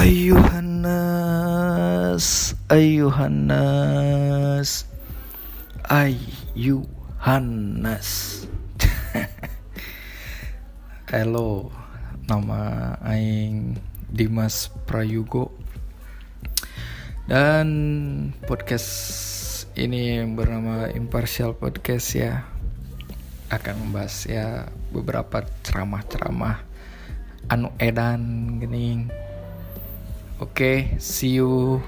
Ayuhanas, Ayuhanas, Ayuhanas. Halo, nama Aing Dimas Prayugo. Dan podcast ini bernama Impartial Podcast ya akan membahas ya beberapa ceramah-ceramah anu edan gini Oke, okay, see you.